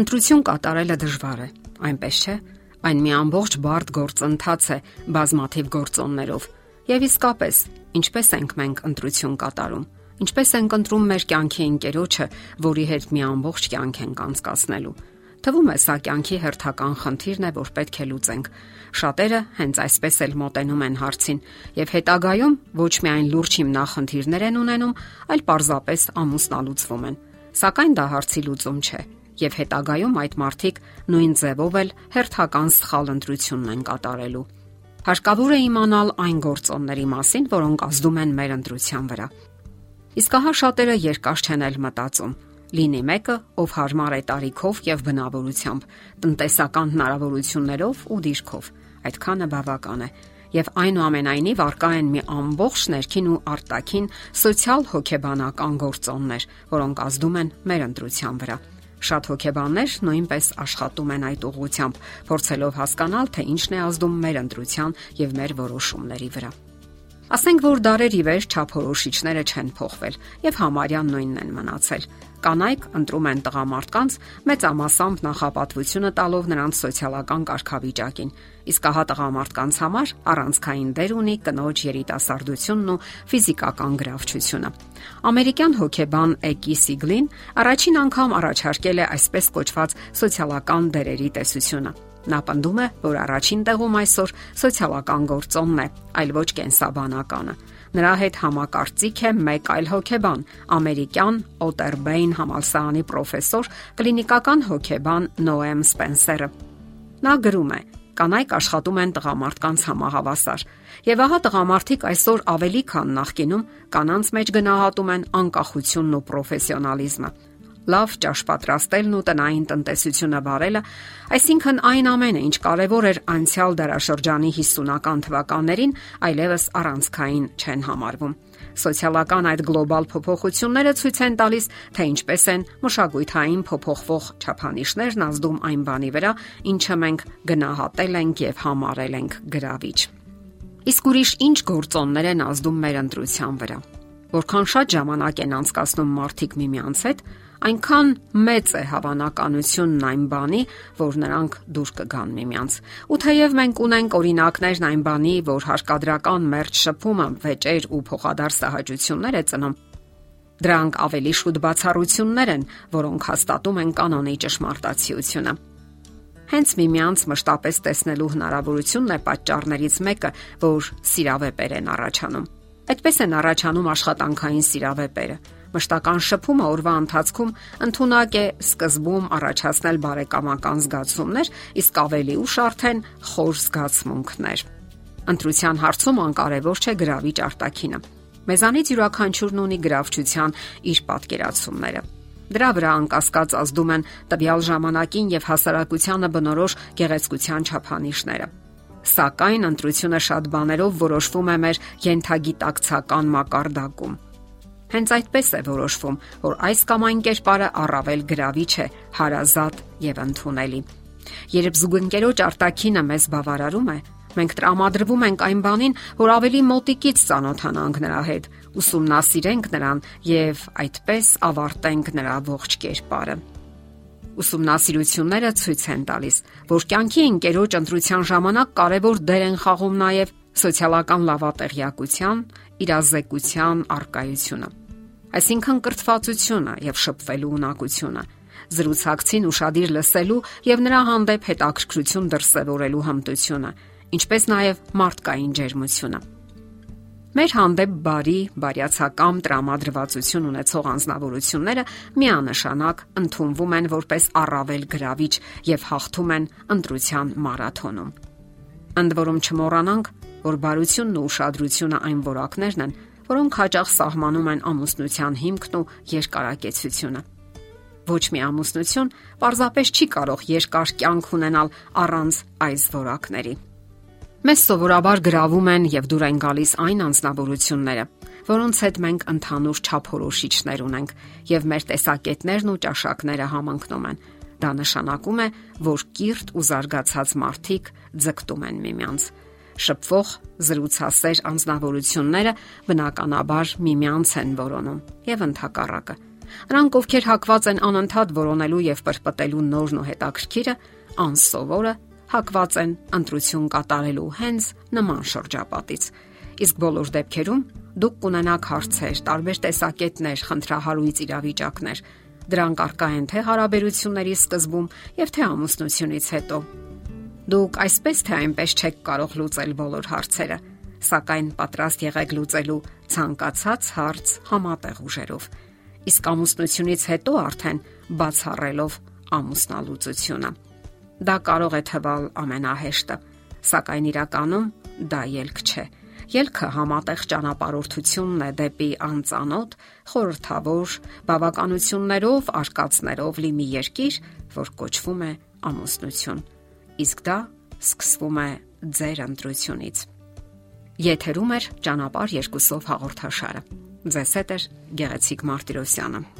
Ընտրություն կատարելը դժվար է, այնպես չէ։ Այն մի ամբողջ բարդ գործընթաց է բազմաթիվ գործոններով։ Եվ իսկապես, ինչպես ենք մենք ընտրություն կատարում։ Ինչպես ենք ընտրում մեր կյանքի ընկերոջը, որի հետ մի ամբողջ կյանք ենք անցկացնելու։ Թվում է սա կյանքի հերթական խնդիրն է, որ պետք է լուծենք։ Շատերը հենց այսպես էլ մոտենում են հարցին եւ հետագայում ոչ միայն լուրջ հիմնախնդիրներ են ունենում, այլ պարզապես ամուսնալուծվում են։ Սակայն դա հարցի լուծում չէ եւ հետագայում այդ մարդիկ նույն ձևով էլ հերթական սխալ ընտրությունն են կատարելու։ Հարկավոր է իմանալ այն գործոնների մասին, որոնք ազդում են մեր ընտրության վրա։ Իսկ ահա շատերը երկար չեն էլ մտածում։ Լինի մեկը, ով հարմար է տարիքով եւ բնավորությամբ, տնտեսական հնարավորություններով ու դիրքով։ Այդքանը բավական է եւ այնուամենայնիվ արկա են մի ամբողջ ներքին ու արտաքին սոցիալ հոգեբանական գործոններ, որոնք ազդում են մեր ընտրության վրա։ Շատ հոգեբաններ նույնպես աշխատում են այդ ուղղությամբ, փորձելով հասկանալ, թե ինչն է ազդում մեր ընտրության եւ մեր որոշումների վրա։ Ասենք որ դարերի վեր չափորոշիչները չեն փոխվել եւ համարյա նույնն են մնացել։ Կանայք ընտրում են տղամարդկանց մեծամասամբ նախապատվությունը տալով նրանց սոցիալական կարգավիճակին։ Իսկ ահա տղամարդկանց համար առանցքային դեր ունի կնոջ երիտասարդությունն ու ֆիզիկական գրավչությունը։ Ամերիկյան հոկեբան Էկի Սիգլին առաջին անգամ առաջարկել է այսպես կոչված սոցիալական դերերի տեսությունը։ Նա պնդում է, որ առաջին տեղում այսօր սոցիալական գործոնն է, այլ ոչ կենսաբանականը։ Նրա հետ համակարծիք է մեկ այլ հոգեբան, ամերիկյան Օտերբեյն համալսարանի պրոֆեսոր, կլինիկական հոգեբան Նոեմ Սպենսերը։ Նա գրում է. կանայք աշխատում են տղամարդկանց համահավասար։ Եվ ահա տղամարդիկ այսօր ավելի քան նախկինում կանանց մեջ գնահատում են անկախությունն ու պրոֆեսիոնալիզմը լավ ճաշ պատրաստելն ու տնային տնտեսությունը վարելը, այսինքն այն ամենը, ինչ կարևոր էր անցյալ դարաշրջանի 50-ական թվականներին, այլևս առանցքային չեն համարվում։ Սոցիալական այդ գլոբալ փոփոխությունները ցույց են տալիս, թե ինչպես են մշակույթային փոփոխվող չափանիշներն ազդում այն բանի վրա, ինչը մենք գնահատել ենք եւ համարել ենք գրավիչ։ Իսկ ուրիշ ինչ գործոններ են ազդում մեր ընտրության վրա։ Որքան շատ ժամանակ են անցկасնում մարդիկ միմյանց հետ, այնքան մեծ է հավանականությունն այն բանի, որ նրանք դուր կգան միմյանց։ Ու թեև մենք ունենք օրինակներն այն բանի, որ հարկադրական մերջ շփումը, վեճեր ու փոխադարձ սահաճություններ է ծնում, դրանք ավելի շուտ բացառություններ են, որոնք հաստատում են կանոնի ճշմարտացիությունը։ Հենց միմյանց մշտապես տեսնելու հնարավորությունն է պատճառներից մեկը, որ սիրավեպեր են առաջանում։ Այդպես են առաջանում աշխատանքային սիրավեպերը Մշտական շփումը օրվա ընթացքում ընդունակ է սկզբում առաջացնել բարեկամական զգացումներ, իսկ ավելի ուշ արդեն խոր զգացմունքներ։ Ընտրության հարցում անկարևոր չէ գրավիչ արտակինը։ Մեզանից յուրաքանչյուրն ունի գրավչության իր պատկերացումները։ Դրա վրա անկասկած ազդում են տվյալ ժամանակին եւ հասարակությանը բնորոշ գեղեցկության չափանիշները։ Սակայն ընտրությունը շատ բաներով որոշվում է մեր յենթագիտակցական մակարդակում։ Հենց այդպես է որոշվում, որ այս կամ այն կերպարը առավել գրավիչ է, հարազատ եւ ընդունելի։ Երբ զուգընկերոջ արտակինը մեզ բավարարում է, մենք տրամադրվում ենք այն բանին, որ ավելի մոտիկից ճանոթանանք նրա հետ, ուսումնասիրենք նրան եւ այդպես ավարտենք նրա ողջ կերպարը։ Ուսումնասիրությունները ցույց են տալիս, որ կյանքի ընկերոջ ընտրության ժամանակ կարևոր դեր են խաղում նաև սոցիալական լավատեղյակության, իրազեկության արկայությունը։ Այսինքն կրթվածությունը եւ շփվելու ունակությունը զրուցակցին ուրشادիր լսելու եւ նրա հանդեպ հետաքրքրություն դրսեւորելու հմտությունը, ինչպես նաեւ մարդկային ջերմությունը։ Մեր հանդեպ բարի, բարյացակամ տրամադրվածություն ունեցող անznավորությունները միանշանակ ընդունվում են որպես առավել գրավիչ եւ հաղթում են ընտրության մարաթոնում։ Ընդ որում չմոռանանք, որ բարությունն ու ուշադրությունը այն որակներն են, որոնք հաճախ սահմանում են ամուսնության հիմքն ու երկարակեցությունը։ Ոչ մի ամուսնություն պարզապես չի կարող երկար կյանք ունենալ առանց այս որակների։ Մեզ սովորաբար գրավում են եւ դուր են գալիս այն անznավորությունները, որոնց հետ մենք ընդհանուր չափորոշիչներ ունենք եւ մեր տեսակետներն ու ճաշակները համընկնում են։ Դա նշանակում է, որ կիրթ ու զարգացած մարդիկ ձգտում են միմյանց շփվող զրուցասեր անznավորությունները բնականաբար միմյանց են որոնում եւ ընդհակառակը։ Նրանք, ովքեր հակված են անընդհատ որոնելու եւ պրպտելու նորն ու հետաքրքիրը, անսովորը հակված են ընտրություն կատարելու հենց նման շրջապատից։ Իսկ բոլոր դեպքերում դուք կունենաք հարցեր, տարբեր տեսակետներ, խնդրահարույց իրավիճակներ։ Դրանք արկա են թե հարաբերությունների սկզբում եւ թե ամուսնությունից հետո։ Դուք այսպես թե այնպես չեք կարող լուծել բոլոր հարցերը, սակայն պատրաստ եղեք լուծելու ցանկացած հարց համատեղ ուժերով։ Իսկ ամուսնությունից հետո արդեն բացառելով ամուսնալուծությունը։ Դա կարող է թվալ ամենահեշտը, սակայն իրականում դա ելք չէ։ Ելքը համատեղ ճանապարհորդությունն է դեպի անծանոթ, խորթավոր, բավականություններով, արկածներով լի մի երկիր, որ կոչվում է ամուսնություն իսկ դա սկսվում է ձեր ընտրությունից։ Եթերում է ճանապարհ երկուսով հաղորդաշարը։ Ձեզ հետ է Գեղեցիկ Մարտիրոսյանը։